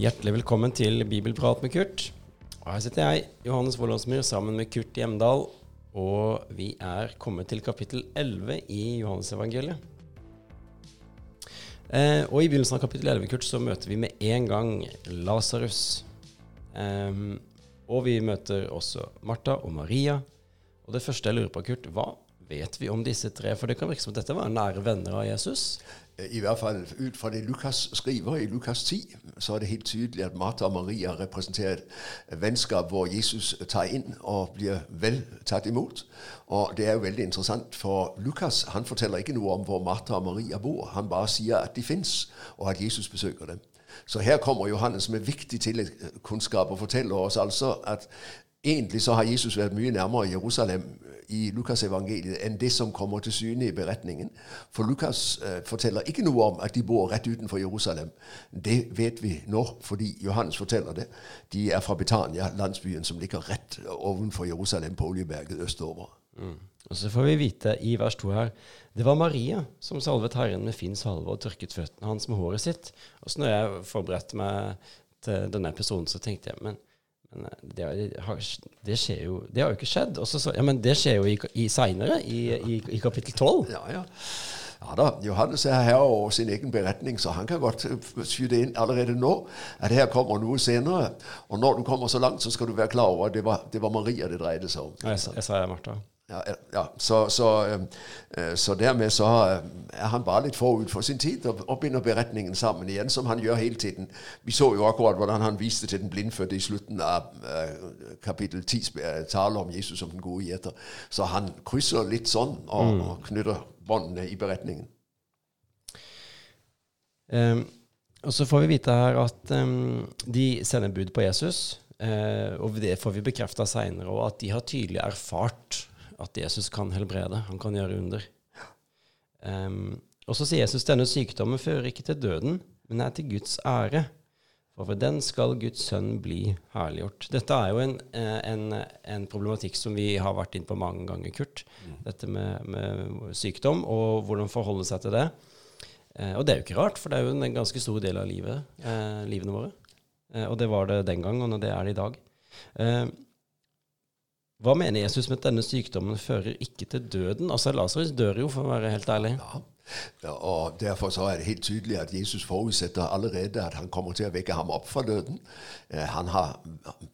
Hjertelig velkommen til Bibelprat med Kurt. Og her sitter jeg, Johannes Vollandsmyr, sammen med Kurt Hjemdal. Og vi er kommet til kapittel 11 i Johannesevangeliet. Eh, og i begynnelsen av kapittel 11 Kurt, så møter vi med en gang Lasarus. Eh, og vi møter også Martha og Maria. Og det første jeg lurer på, Kurt, hva vet vi om disse tre? For det kan virke som at dette var nære venner av Jesus. I hvert fall ut fra det Lukas skriver i Lukas 10, så er det helt tydelig at Martha og Maria representerer et vennskap hvor Jesus tar inn og blir vel tatt imot. Og Det er jo veldig interessant, for Lukas han forteller ikke noe om hvor Martha og Maria bor. Han bare sier at de fins, og at Jesus besøker dem. Så her kommer Johannes med viktig tilleggskunnskap og forteller oss altså at egentlig så har Jesus vært mye nærmere Jerusalem i Lukasevangeliet enn det som kommer til syne i beretningen. For Lukas eh, forteller ikke noe om at de bor rett utenfor Jerusalem. Det vet vi nå, fordi Johannes forteller det. De er fra Betania, landsbyen som ligger rett ovenfor Jerusalem, på Oljeberget østover. Mm. Og Så får vi vite i vers 2 her det var Maria som salvet Herren med fin salve og tørket føttene hans med håret sitt. Og så når jeg forberedte meg til denne episoden, så tenkte jeg men men eh, det, har, det, skjer jo Det har jo ikke skjedd. Så, ja, men det skjer jo i, i seinere, i, i, i, kapittel 12. Ja, ja. Ja da, Johannes er her og sin egen beretning, så han kan godt eh, skyte inn allerede nå at her kommer noe senere. Og når du kommer så langt, så skal du være klar over at det var, det var Maria det dreide seg om. Ja, jeg, jeg sa Martha. Ja, ja. Så, så, øh, så, dermed så er han bare litt forut for sin tid og, og binder beretningen sammen igjen, som han gjør hele tiden. Vi så jo akkurat hvordan han viste til den blindfødte i slutten av uh, kapittel 10 taler om Jesus som den gode gjeter. Så han krysser litt sånn og, mm. og knytter båndene i beretningen. Um, og så får vi vite her at um, de sender bud på Jesus. Uh, og det får vi bekrefta seinere òg, at de har tydelig erfart at Jesus kan helbrede. Han kan gjøre under. Um, og så sier Jesus denne sykdommen fører ikke til døden, men er til Guds ære. For ved den skal Guds sønn bli herliggjort. Dette er jo en, eh, en, en problematikk som vi har vært inn på mange ganger, Kurt. Mm. Dette med, med, sykdom og hvordan forholde seg til det. Eh, og det er jo ikke rart, for det er jo en ganske stor del av livet, eh, livene våre. Eh, og det var det den gang, og det er det i dag. Hva mener Jesus med at denne sykdommen fører ikke til døden? Altså, Lasarus dør jo, for å være helt ærlig. Ja. Og Derfor er det helt tydelig at Jesus forutsetter allerede at han kommer til å vekke ham opp fra døden. Eh, han har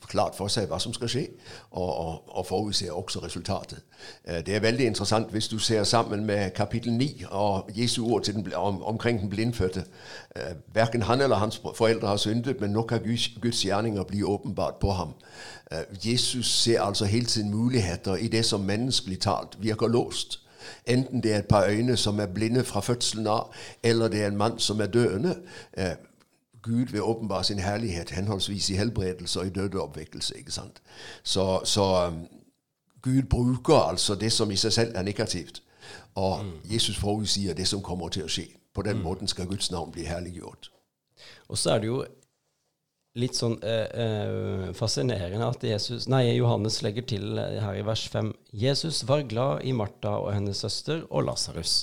klart for seg hva som skal skje, og, og, og forutser også resultatet. Eh, det er veldig interessant hvis du ser sammen med kapittel 9 og Jesu ord den, om, omkring den blindfødte. Eh, verken han eller hans foreldre har syndet, men nå kan Guds, Guds gjerninger bli åpenbart på ham. Jesus ser altså hele tiden muligheter i det som menneskelig talt virker låst. Enten det er et par øyne som er blinde fra fødselen av, eller det er en mann som er døende. Eh, Gud vil åpenbare sin herlighet henholdsvis i helbredelse og i dødeoppvekkelse. ikke sant? Så, så um, Gud bruker altså det som i seg selv er negativt, og mm. Jesus forutsier det som kommer til å skje. På den mm. måten skal Guds navn bli herliggjort. Og så er det jo litt sånn eh, eh, fascinerende at Jesus, nei, Johannes legger til eh, her i vers 5 Jesus var glad i Martha og hennes søster og Lasarus.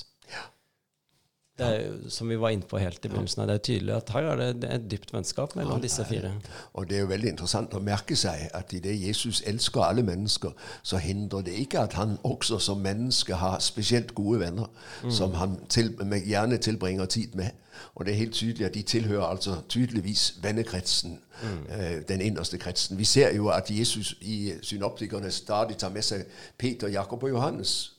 Det er, som vi var inne på helt i begynnelsen, det er tydelig at her er det et dypt vennskap mellom disse fire. Og Det er jo veldig interessant å merke seg at i det Jesus elsker alle mennesker, så hindrer det ikke at han også som menneske har spesielt gode venner, mm. som han til, gjerne tilbringer tid med. Og det er helt tydelig at de tilhører altså tydeligvis vennekretsen, mm. øh, den innerste kretsen. Vi ser jo at Jesus i synoptikerne stadig tar med seg Peter, Jakob og Johannes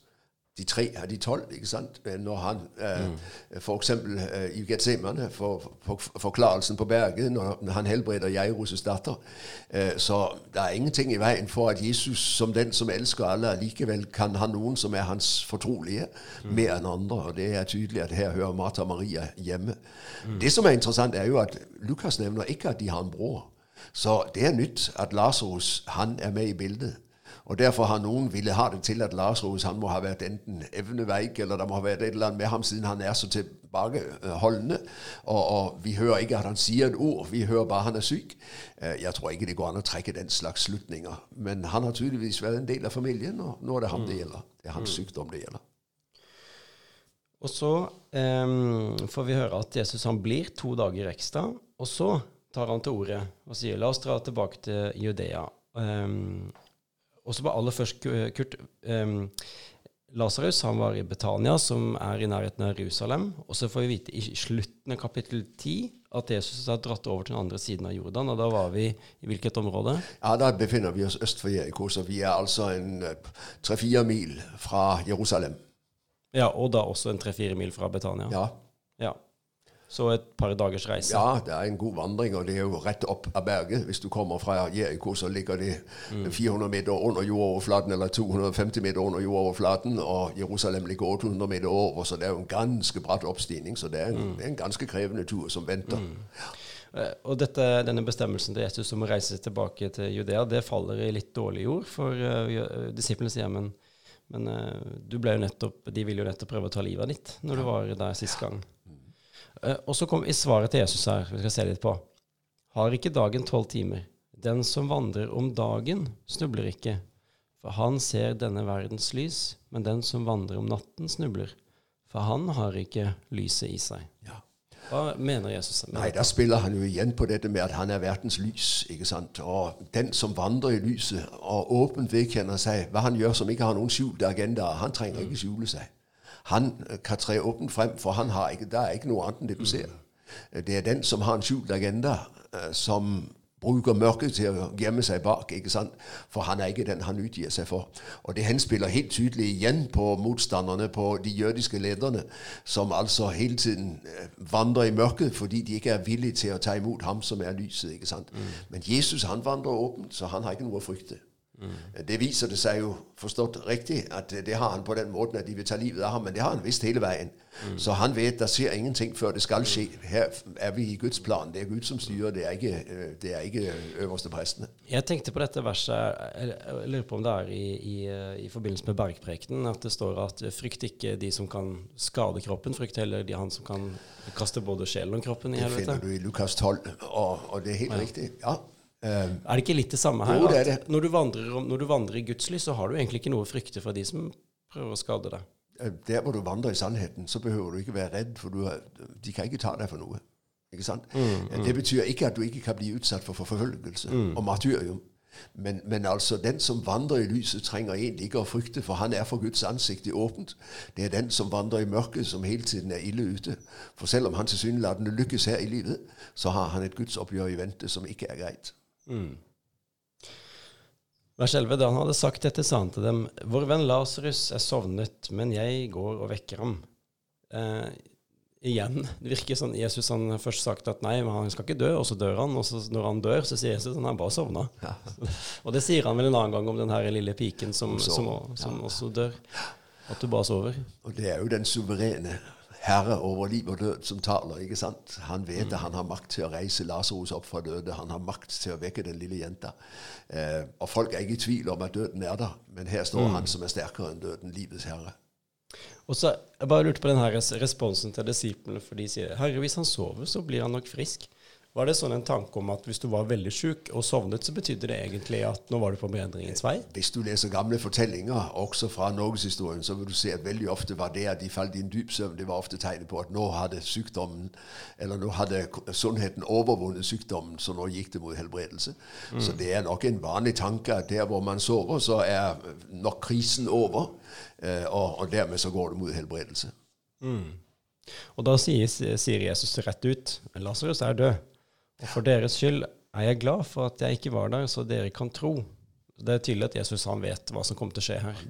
de tre av de tolv. ikke sant? Når han eh, mm. f.eks. Eh, i Getsemane, for, for, forklarelsen på berget, når han helbreder Jairus' datter. Eh, så det er ingenting i veien for at Jesus, som den som elsker alle, likevel kan ha noen som er hans fortrolige, mm. mer enn andre. Og det er tydelig at her hører Martha og Maria hjemme. Mm. Det som er interessant, er jo at Lukas nevner ikke at de har en bror. Så det er nytt at Lasarus er med i bildet. Og Derfor har noen ville ha det til at Lars Lasarus han må ha vært enten evneveik, eller det må ha vært et eller annet med ham siden han er så tilbakeholdende. Og, og vi hører ikke at han sier et ord, vi hører bare han er syk. Eh, jeg tror ikke det går an å trekke den slags slutninger. Men han har tydeligvis vært en del av familien, og nå er det ham det gjelder. Det er hans sykdom det gjelder. Og så um, får vi høre at Jesus han blir to dager ekstra, og så tar han til orde og sier la oss dra tilbake til Judea. Um, og så bare aller først, Kurt. Um, Lasarus var i Betania, som er i nærheten av Jerusalem. Og så får vi vite i slutten av kapittel 10 at Jesus har dratt over til den andre siden av Jordan. Og da var vi i hvilket område? Ja, Da befinner vi oss øst for Jeriko, så vi er altså en tre-fire mil fra Jerusalem. Ja, Og da også en tre-fire mil fra Betania? Ja. ja. Så et par dagers reise? Ja, det er en god vandring, og det er jo rett opp av berget. Hvis du kommer fra Jeriko, så ligger det 400 meter under jordoverflaten, eller 250 meter under jordoverflaten, og Jerusalem ligger 800 meter over, så det er jo en ganske bratt oppstigning. Så det er en, mm. en ganske krevende tur som venter. Mm. Eh, og dette, denne bestemmelsen til Jesus om å reise tilbake til Judea, det faller i litt dårlig jord, for uh, disiplene sier men, men uh, du ble jo nettopp, de ville jo nettopp prøve å ta livet ditt når du var der sist gang. Eh, og så kom i svaret til Jesus her, vi skal se litt på. Har ikke dagen tolv timer? Den som vandrer om dagen, snubler ikke. For han ser denne verdens lys, men den som vandrer om natten, snubler. For han har ikke lyset i seg. Ja. Hva mener Jesus? Mener Nei, Da spiller han jo igjen på dette med at han er verdens lys. ikke sant? Og den som vandrer i lyset og åpent vedkjenner seg hva han gjør som ikke har noen skjulte agendaer, han trenger ikke skjule seg han øh, kan tre åpent frem, for han har ikke, der er ikke noe annet enn det du ser. Det er den som har en skjult agenda, øh, som bruker mørket til å gjemme seg bak. ikke sant? For han er ikke den han utgir seg for. Og det henspiller helt tydelig igjen på motstanderne, på de jødiske lederne, som altså hele tiden øh, vandrer i mørket fordi de ikke er villige til å ta imot ham som er lyset. ikke sant? Mm. Men Jesus han vandrer åpent, så han har ikke noe å frykte. Mm. Det viser det seg jo forstått riktig at det har han på den måten at de vil ta livet av ham. Men det har han visst hele veien. Mm. Så han vet det skjer ingenting før det skal skje. Her er vi i Guds plan. Det er Gud som styrer, det er ikke, øh, det er ikke øverste prestene. Jeg tenkte på dette verset, jeg lurer på om det er i, i, øh, i forbindelse med bergprekenen, at det står at frykt ikke de som kan skade kroppen, frykt heller de han som kan kaste både sjelen og kroppen i helvete. Det finner du i Lukas 12, og, og det er helt ja. riktig. Ja. Uh, er det ikke litt det samme her? Jo, det det. Når, du vandrer, når, du vandrer, i Guds lys, så har du egentlig ikke noe å frykte fra de som prøver å skade deg. Eh, der hvor du vandrer i sannheten, så behøver du ikke være redd, for har, de kan ikke ta deg for noe. Ikke sant? Mm, mm. Det betyr ikke at du ikke kan bli utsatt for forfølgelse mm. og martyrium. Men, men, altså, den som vandrer i lyset, trenger egentlig ikke å frykte, for han er for Guds ansikt i åpent. Det er den som vandrer i mørket, som hele tiden er ille ute. For selv om han tilsynelatende lykkes her i livet, så har han et Guds oppgjør i vente som ikke er greit. Mm. Vers 11. Da han hadde sagt dette, sa han til dem, Vår venn Lasarus er sovnet, men jeg går og vekker ham. Eh, igjen, det virker sånn Jesus han først sagt at nei, han skal ikke dø, og så dør han. Og så når han dør, så sier Jesus at han har bare sovna. Ja. og det sier han vel en annen gang om den her lille piken som, som, som også dør. At du bare sover. Og det er jo den suverene herre over liv og død som taler. ikke sant? Han vet at han har makt til å reise Lasarus opp fra døde. Han har makt til å vekke den lille jenta. Eh, og folk er ikke i tvil om at døden er der, men her står mm. han som er sterkere enn døden, livets herre. Og så, Jeg bare lurte på denne responsen til disiplene, for de sier herre, hvis han sover, så blir han nok frisk. Var det sånn en tanke om at hvis du var veldig sjuk og sovnet, så betydde det egentlig at nå var du på bedringens vei? Hvis du leser gamle fortellinger, også fra norgeshistorien, så vil du se at veldig ofte var det at de falt i en dyp søvn, det var ofte tegnet på at nå hadde sykdommen, eller nå hadde sunnheten overvunnet sykdommen, så nå gikk det mot helbredelse. Mm. Så det er nok en vanlig tanke at der hvor man sover, så er nok krisen over, eh, og, og dermed så går det mot helbredelse. Mm. Og da sier, sier Jesus rett ut Lasarus er død. Og for deres skyld er jeg glad for at jeg ikke var der, så dere kan tro. Det er tydelig at Jesus han vet hva som kommer til å skje her.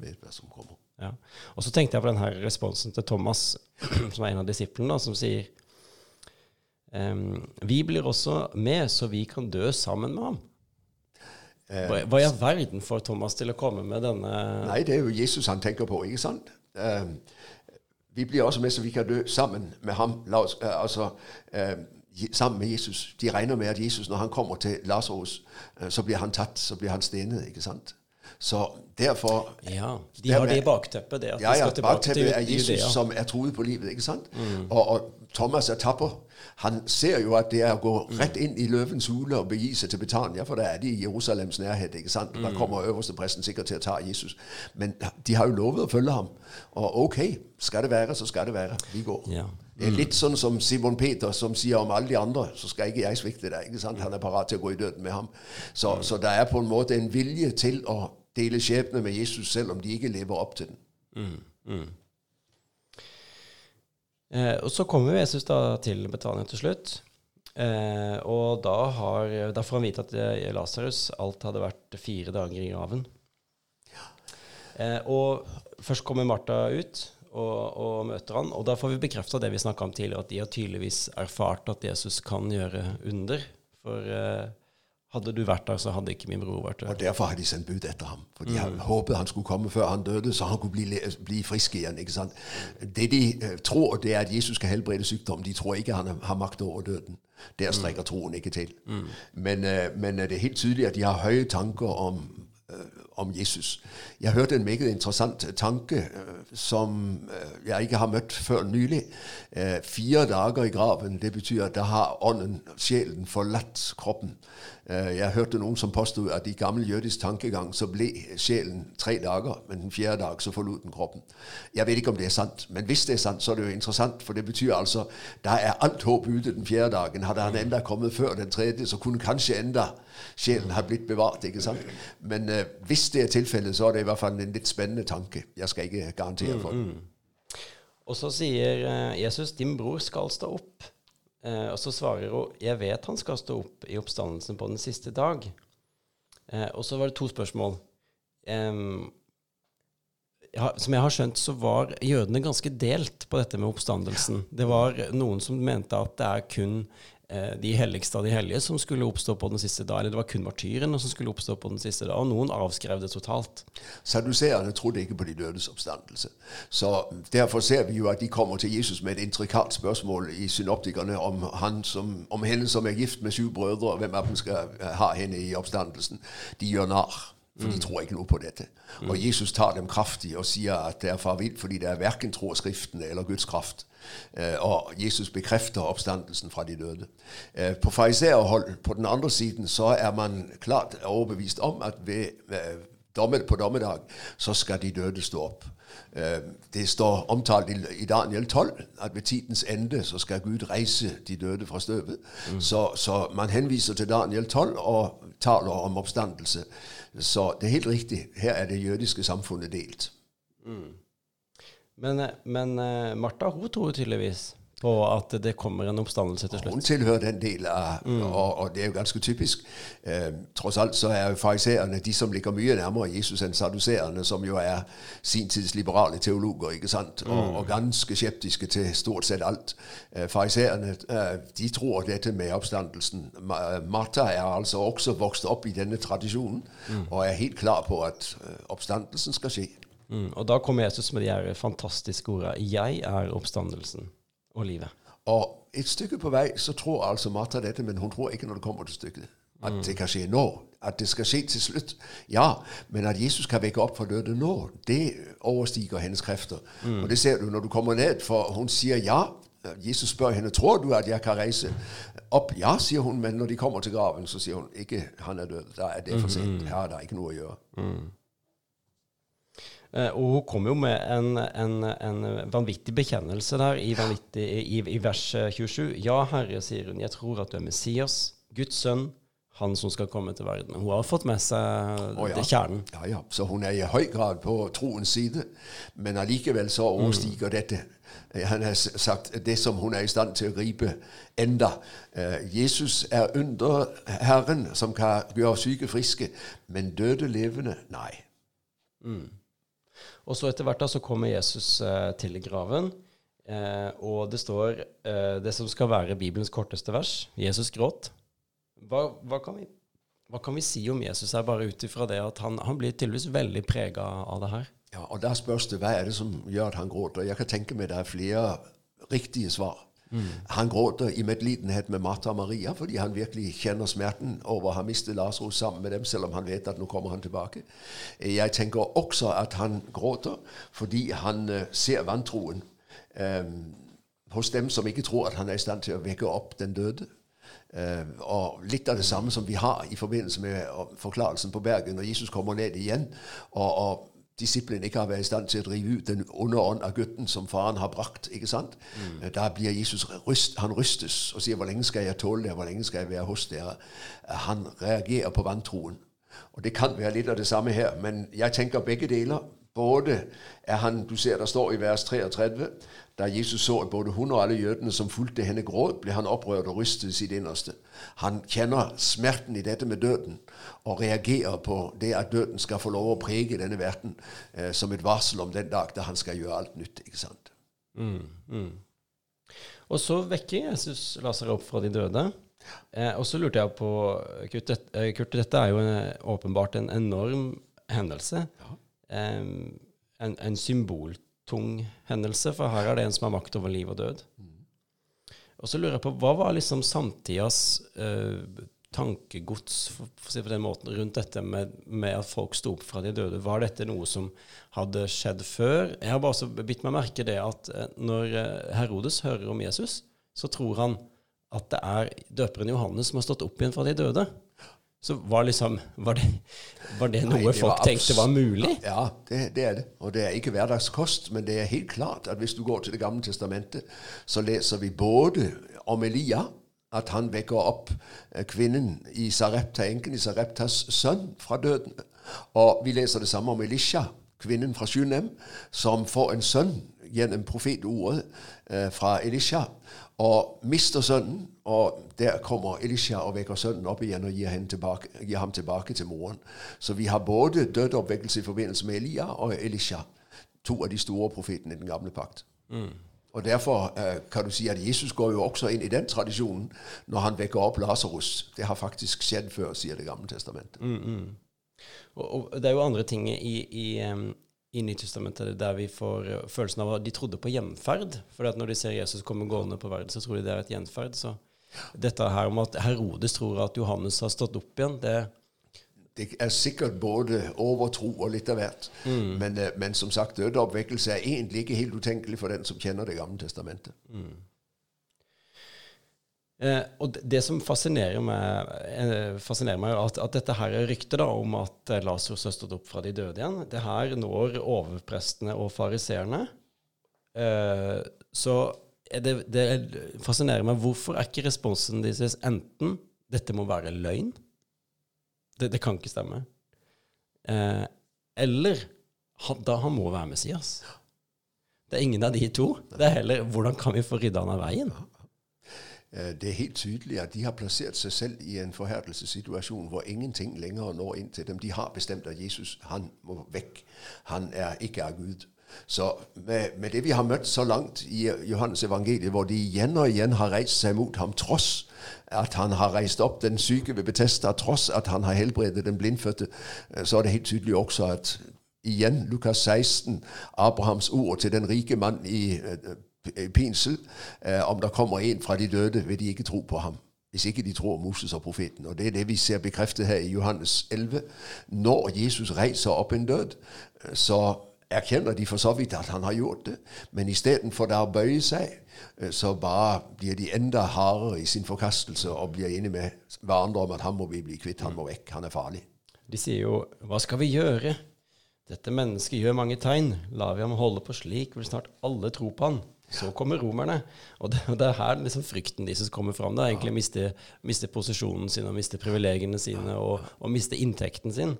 Ja. Og så tenkte jeg på denne responsen til Thomas, som er en av disiplene, som sier um, Vi blir også med, så vi kan dø sammen med ham. Eh, hva, hva i all verden får Thomas til å komme med denne Nei, det er jo Jesus han tenker på, ikke sant? Um, vi blir også med, så vi kan dø sammen med ham. Uh, altså, uh, sammen med Jesus. De regner med at Jesus, når han kommer til Lasarus, øh, så blir han tatt, så blir han stenet. ikke sant? Så derfor Ja, De har det bakteppet, det at ja, de ja, skal tilbake til bakteppet er Jesus Judea. som er truet på livet. ikke sant? Og, og Thomas er tapper. Han ser jo at det er å gå rett inn i løvens hule og begi seg til Betania, for der er de i Jerusalems nærhet. ikke sant? Da kommer øverste presten sikkert til å ta Jesus. Men de har jo lovet å følge ham. Og ok, skal det være, så skal det være. Vi går. Ja. Det er litt sånn som Simon Peter, som sier om alle de andre, så skal ikke jeg svikte deg. ikke sant? Han er parat til å gå i døden med ham. Så, så det er på en måte en vilje til å dele skjebne med Jesus, selv om de ikke lever opp til den. Eh, og så kommer Jesus da til Betania til slutt. Eh, og da, har, da får han vite at eh, Lasarus alt hadde vært fire dager i graven. Eh, og først kommer Martha ut og, og møter han, og da får vi bekrefta det vi snakka om tidligere, at de har tydeligvis erfart at Jesus kan gjøre under. For eh, hadde du vært der, så hadde ikke min bror vært der. Og derfor har de sendt bud etter ham. For de har håpet han skulle komme før han døde, så han kunne bli, bli frisk igjen. ikke sant? Det de eh, tror, det er at Jesus skal helbrede sykdom. De tror ikke han har makt over døden. Der strekker troen ikke til. Men, eh, men det er helt tydelig at de har høye tanker om, eh, om Jesus. Jeg hørte en meget interessant tanke eh, som jeg ikke har møtt før nylig. Fire dager i graven, det betyr at da har ånden, sjelen, forlatt kroppen. Eh, Jeg hørte noen som påstod at i gammel jødisk tankegang så ble sjelen tre dager, men den fjerde dag så forlot den kroppen. Jeg vet ikke om det er sant, men hvis det er sant, så er det jo interessant, for det betyr altså da er alt håp ute den fjerde dagen. Hadde han enda kommet før den tredje, så kunne kanskje enda sjelen ha blitt bevart. ikke sant? Men uh, hvis det er tilfellet, så er det i hvert fall en litt spennende tanke. Jeg skal ikke garantere for det. Og så sier eh, Jesus, 'Din bror skal stå opp'. Eh, og så svarer hun, 'Jeg vet han skal stå opp i oppstandelsen på den siste dag'. Eh, og så var det to spørsmål. Eh, som jeg har skjønt, så var jødene ganske delt på dette med oppstandelsen. Det var noen som mente at det er kun de helligste av de hellige som skulle oppstå på den siste dag. Eller det var kun martyrene som skulle oppstå på den siste dag. Og noen avskrev det totalt. Saduseerne trodde ikke på de dødes oppstandelse. Så Derfor ser vi jo at de kommer til Jesus med et intrikat spørsmål i synoptikerne om, som, om henne som er gift med syv brødre, og hvem av dem skal ha henne i oppstandelsen. De gjør narr, for de tror ikke noe på dette. Og Jesus tar dem kraftig og sier at det er farvilt fordi det er verken tro og Skriftene eller Guds kraft. Eh, Og Jesus bekrefter oppstandelsen fra de døde. Eh, På fariseerhold på den andre siden så er man klart overbevist om at ved eh, på dommedag så skal de døde stå opp. Eh, Det står omtalt i- Daniel 12 at ved tidens ende så skal Gud reise de døde fra støvet. Så, så man henviser til Daniel 12 og taler om oppstandelse. Så det er helt riktig. Her er det jødiske samfunnet delt. Men, men eh, Martha hun tror tydeligvis på at det kommer en oppstandelse til slutt. Hun tilhører den del av, og, og det er jo ganske typisk. Eh, tross alt så er jo fariseerne de som ligger mye nærmere Jesus enn saduserene, som jo er sin tids liberale teologer, ikke sant? Og, og ganske skeptiske til stort sett alt. Eh, fariseerne eh, de tror dette med oppstandelsen. Martha er altså også vokst opp i denne tradisjonen, og er helt klar på at oppstandelsen skal skje. Mm. Og da kommer Jesus med de her fantastiske ordene 'Jeg er oppstandelsen og livet'. Og et stykke på vei så tror altså Martha dette, men hun tror ikke når det kommer til stykket. At det kan skje nå. At det skal skje til slutt. Ja, men at Jesus kan vekke opp fra døde nå, det overstiger hennes krefter. Og det ser du når du kommer ned, for hun sier ja. Jesus spør henne tror du at jeg kan reise opp. Ja, sier hun, men når de kommer til graven, så sier hun ikke han er død. Da er det for sent. Her er det ikke noe å gjøre. Eh, og hun kommer jo med en, en, en vanvittig bekjennelse der i, vanvittig, i, i vers eh, 27. Ja, Herre, sier hun, jeg tror at du er Messias, Guds sønn, han som skal komme til verden. Hun har fått med seg oh, ja. kjernen. Ja, ja. Så hun er i høy grad på troens side, men allikevel så overstiger dette. Eh, Han har sagt det som hun er i stand til å gripe enda. Eh, Jesus er under Herren som kan gjøre syke friske, men døde levende nei. Og så etter hvert da så kommer Jesus eh, til graven, eh, og det står eh, det som skal være Bibelens korteste vers. Jesus gråt. Hva, hva, kan vi, hva kan vi si om Jesus her, bare ut ifra det at han, han blir tydeligvis veldig prega av det her? Ja, og da spørs det hva er det som gjør at han gråter. Jeg kan tenke meg det er flere riktige svar. Han gråter i medlidenhet med Martha og Maria fordi han virkelig kjenner smerten over å ha mistet Lasarus sammen med dem, selv om han vet at nå kommer han tilbake. Jeg tenker også at han gråter fordi han eh, ser vantroen eh, hos dem som ikke tror at han er i stand til å vekke opp den døde. Uh, og litt av det samme som vi har i forbindelse med uh, forklarelsen på Bergen, når Jesus kommer ned igjen, og, og disiplene ikke har vært i stand til å drive ut den onde ånd av gutten som faren har brakt. ikke sant? Mm. Uh, da blir Jesus ryst, han rystes og sier 'Hvor lenge skal jeg tåle det? Hvor lenge skal jeg være hos dere?' han reagerer på vantroen. Og Det kan være litt av det samme her, men jeg tenker begge deler. Både er han, Du ser det står i vers 33 da Jesus så at både hun og alle jødene som fulgte henne, gråt, ble han opprørt og rystet i sitt innerste. Han kjenner smerten i dette med døden og reagerer på det at døden skal få lov å prege denne verden eh, som et varsel om den dag da han skal gjøre alt nytt. ikke sant? Mm, mm. Og så vekker Jesus Laser opp fra de døde. Eh, og så lurte jeg på Kurt, dette, eh, Kurt, dette er jo en, åpenbart en enorm hendelse. Ja. En, en symboltung hendelse, for her er det en som har makt over liv og død. Mm. Og så lurer jeg på, hva var liksom samtidas eh, tankegods for, for, den måten, rundt dette med, med, at folk sto opp fra de døde? Var dette noe som hadde skjedd før? Jeg har bare så bitt meg merke det at eh, når eh, Herodes hører om Jesus, så tror han at det er døperen Johannes som har stått opp igjen fra de døde. Så var, liksom, var, det, var det, noe Nei, det folk tenkte var mulig? Ja, det, det, er det. Og det er ikke hverdagskost, men det er helt klart at hvis du går til Det gamle testamentet, så leser vi både om Elia, at han vekker opp eh, kvinnen i Sarepta, enken i Sareptas sønn fra døden. Og vi leser det samme om Elisha, kvinnen fra Sjunem, som får en sønn gjennom profetordet eh, fra Elisha og mister sønnen. Og der kommer Elisha og vekker sønnen opp igjen og gir, tilbake, gir, ham tilbake til moren. Så vi har både dødeoppvekkelse i forbindelse med Elia og Elisha. To av de store profetene i den gamle pakt. Mm. Og Derfor uh, kan du si at Jesus går jo også inn i den tradisjonen når han vekker opp Lasarus. Det har faktisk skjedd før, sier Det gamle testamentet. Mm, mm. Og, og, Det er jo andre ting i, i, um, i Nytestamentet der vi får uh, følelsen av at de trodde på gjenferd. For når de ser Jesus komme gående på verden, så tror de det er et gjenferd. Så dette her om at Herodes tror at Johannes har stått opp igjen, det det er sikkert både overtro og litt av hvert. Mm. Men, uh, men, som sagt, dødeoppvekkelse er egentlig ikke helt utenkelig for den som kjenner Det gamle testamentet. Mm. Eh, og det, som fascinerer meg, eh, fascinerer meg at, at, dette her er ryktet da, om at eh, Lasarus har stått opp fra de døde igjen, det her når overprestene og fariseerne. Eh, så det, det, fascinerer meg. Hvorfor er ikke responsen deres enten 'dette må være løgn', det, det kan ikke stemme, eh, eller han, da han må være Messias. Det er ingen av de to. Det er heller 'hvordan kan vi få rydda han av veien'? Øh, det er helt tydelig at de har plassert seg selv i en forherdelsessituasjon hvor ingenting lenger når inn til dem. De har bestemt at Jesus han må vekk. Han er ikke av Gud. Så med, med, det vi har møtt så langt i Johannes evangeliet, hvor de igjen og igjen har reist seg mot ham, tross at han har reist opp den syke ved Betesta, tross at han har helbredet den blindfødte, øh, så er det helt tydelig også at igjen Lukas 16, Abrahams ord til den rike mannen i øh, pinsel. Eh, om der kommer en fra de døde, vil de ikke tro på ham. Hvis ikke de tror Moses og profeten. Og Det er det vi ser bekreftet her i Johannes 11. Når Jesus reiser opp en død, eh, så erkjenner de for så vidt at han har gjort det. Men istedenfor å bøye seg, så bare blir de enda hardere i sin forkastelse og blir enige med hverandre om at han må vi bli kvitt, han må vekk, han er farlig. De sier jo 'hva skal vi gjøre'? Dette mennesket gjør mange tegn. Lar vi ham holde på slik, vil snart alle tro på han. Så kommer romerne. Og det, og det er her liksom frykten deres kommer fram. Det er egentlig miste, miste posisjonen sin og miste privilegiene sine og, og miste inntekten sin.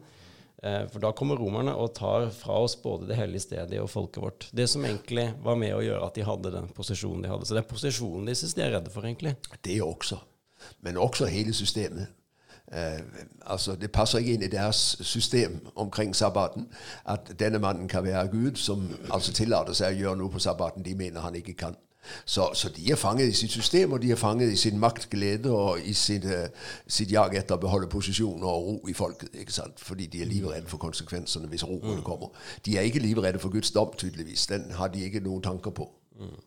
Eh, for da kommer romerne og tar fra oss både det hellige stedet og folket vårt. Det som egentlig var med å gjøre at de hadde den posisjonen de hadde. Så det er posisjonen deres de er redde for, egentlig. Det er også. Men også hele systemet. Uh, altså Det passer ikke inn i deres system omkring sabbaten at denne mannen kan være Gud, som altså tillater seg å gjøre noe på sabbaten de mener han ikke kan. Så, så, de er fanget i sitt system, og de er fanget i sin maktglede og i sitt, uh, sitt jag etter å beholde posisjon og ro i folket. ikke sant? Fordi de er livredde for konsekvensene hvis roen mm. kommer. De er ikke livredde for Guds dom, tydeligvis. Den har de ikke noen tanker på. Mm.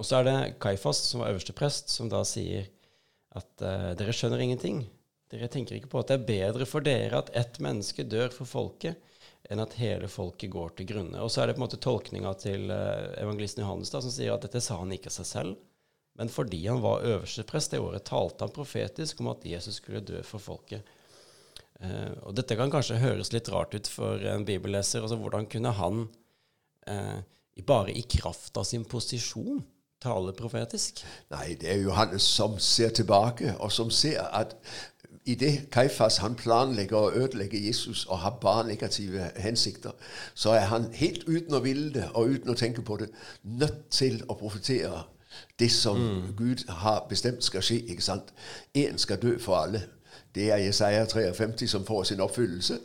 Og så er det Kaifas, som var øverste prest, som da sier at uh, dere skjønner ingenting. Dere tenker ikke på at det er bedre for dere at ett menneske dør for folket, enn at hele folket går til grunne. Og så er det på en måte tolkninga til uh, evangelisten Johannes da, som sier at dette sa han ikke av seg selv, men fordi han var øverste prest det året, talte han profetisk om at Jesus skulle dø for folket. Eh, og dette kan kanskje høres litt rart ut for en bibelleser. altså Hvordan kunne han, eh, bare i kraft av sin posisjon, tale profetisk? Nei, det er Johannes som ser tilbake, og som ser at i det Kaifas han planlegger å ødelegge Jesus og har bare negative hensikter, så er han helt uten å ville det og uten å tenke på det, nødt til å profetere det som mm. Gud har bestemt skal skje. ikke sant? Én skal dø for alle. Det er Jesaja 53 som får sin oppfyllelse.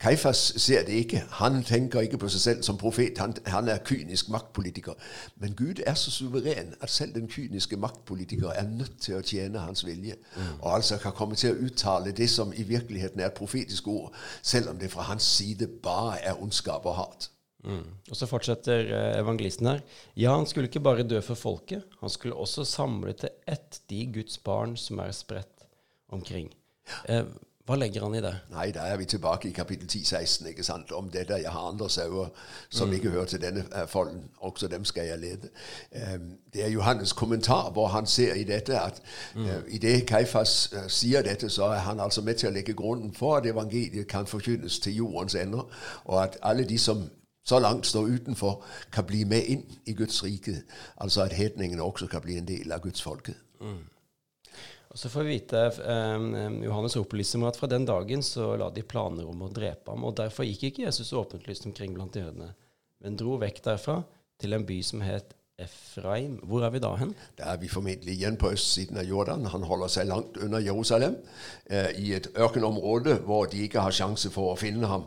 Kaifas ser det ikke. Han tenker ikke på seg selv som profet. Han, han, er kynisk maktpolitiker. Men Gud er så suveren at selv den kyniske maktpolitiker er nødt til å tjene hans vilje. Mm. Og altså kan komme til å uttale det som i virkeligheten er et profetisk ord, selv om det fra hans side bare er ondskap og hat. Mm. Og så fortsetter eh, evangelisten her. Ja, han skulle ikke bare dø for folket, han skulle også samle til ett de Guds barn som er spredt omkring. Eh, hva legger han i det? Nei, Da er vi tilbake i kapittel 10-16, ikke sant? om dette. Jeg har andre sauer som mm. ikke hører til denne uh, folden. Også dem skal jeg lede. Det er Johannes' kommentar hvor han ser i dette at mm. uh, i det Kaifas uh, sier dette, så er han altså med til å legge grunnen for at evangeliet kan forkynnes til jordens ender, og at alle de som så langt står utenfor, kan bli med inn i Guds rike. Altså at hedningene også kan bli en del av Guds folke. Mm. Og Så får vi vite um, Johannes opplyser om at fra den dagen så la de planer om å drepe ham. og Derfor gikk ikke Jesus åpent lyst omkring blant jødene, men dro vekk derfra til en by som het Efraim. Hvor er vi da hen? Da er vi formentlig igjen på østsiden av Jordan. Han holder seg langt under Jerusalem, eh, i et ørkenområde hvor de ikke har sjanse for å finne ham.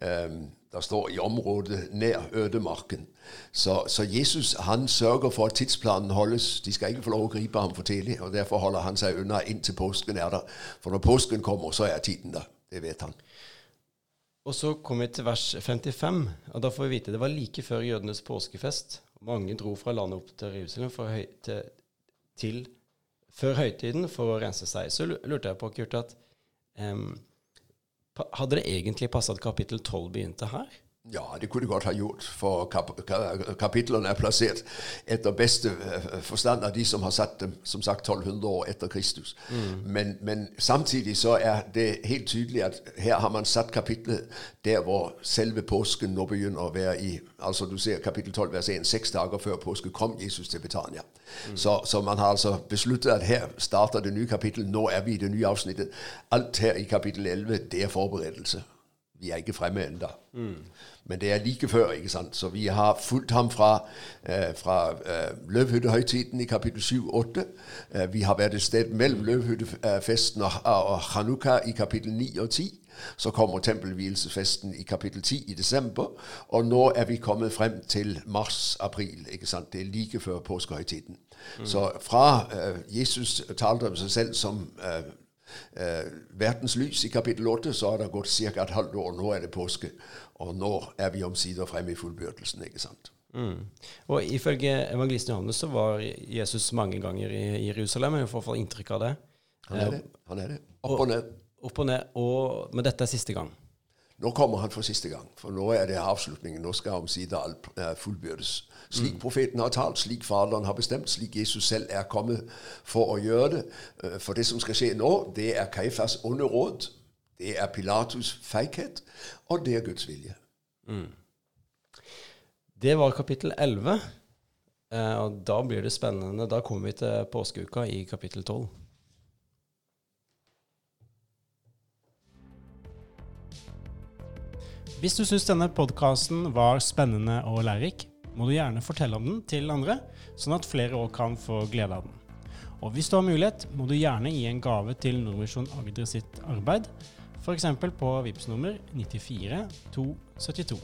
Eh, det står i området nær ødemarken. Så, så, Jesus han sørger for at tidsplanen holdes. De skal ikke få lov å gripe ham for tidlig. og Derfor holder han seg unna inntil påsken er der. For når påsken kommer, så er tiden der. Det vet han. Og Så kommer vi til vers 55, og da får vi vite det var like før jødenes påskefest. Mange dro fra landet opp til Jerusalem høy, til, til, før høytiden for å rense seg. Så lurte jeg på, Kurt, at um, hadde det egentlig passa at kapittel 12 begynte her? Ja, det kunne de godt ha gjort, for kap kapitlene er plassert etter beste eh, forstand av de som har satt dem, som sagt 1200 år etter Kristus. Mm. Men, men, samtidig så er det helt tydelig at her har man satt kapitlet der hvor selve påsken nå begynner å være i Altså du ser kapittel 12 vers 1, seks dager før påske kom Jesus til Betania. Mm. Så, så, man har altså besluttet at her starter det nye kapittel, nå er vi i det nye avsnittet. Alt her i kapittel 11, det er forberedelse. Vi er ikke fremme ennå. Mm. Men det er like før, ikke sant? Så vi har fulgt ham fra, uh, fra uh, løvhyttehøytiden i kapittel 7-8. Uh, øh, vi har vært et sted mellom løvhyttefesten og, og Hanukka i kapittel 9 og 10. Så kommer tempelvielsesfesten i kapittel 10 i desember. Og nå er vi kommet frem til mars-april. ikke sant? Det er like før påskehøytiden. Mm. Så fra Jesus talte om seg selv som eh, verdens lys i kapittel 8, så har det gått ca. et halvt år. Nå er det påske. Og nå er vi omsider fremme i fullbyrdelsen. ikke sant? Mm. Og Ifølge evangelisten Johannes så var Jesus mange ganger i Jerusalem. Jeg får få inntrykk av det. Han er det. Han er det. Opp og ned. Opp og ned. Og, men dette er siste gang. Nå kommer han for siste gang, for nå er det avslutningen. Nå skal omsider alt uh, fullbyrdes. Slik mm. profeten har talt, slik Faderen har bestemt, slik Jesus selv er kommet for å gjøre det. Uh, for det som skal skje nå, det er Kaifas onde råd. Det er Pilatus' feighet, og det er Guds vilje. Mm. Det var kapittel 11. Eh, og da blir det spennende. Da kommer vi til påskeuka i kapittel 12. Hvis du syns denne podkasten var spennende og lærerik, må du gjerne fortelle om den til andre, sånn at flere òg kan få glede av den. Og hvis du har mulighet, må du gjerne gi en gave til Nordvisjon Agder sitt arbeid, f.eks. på VIPS nummer 94 272.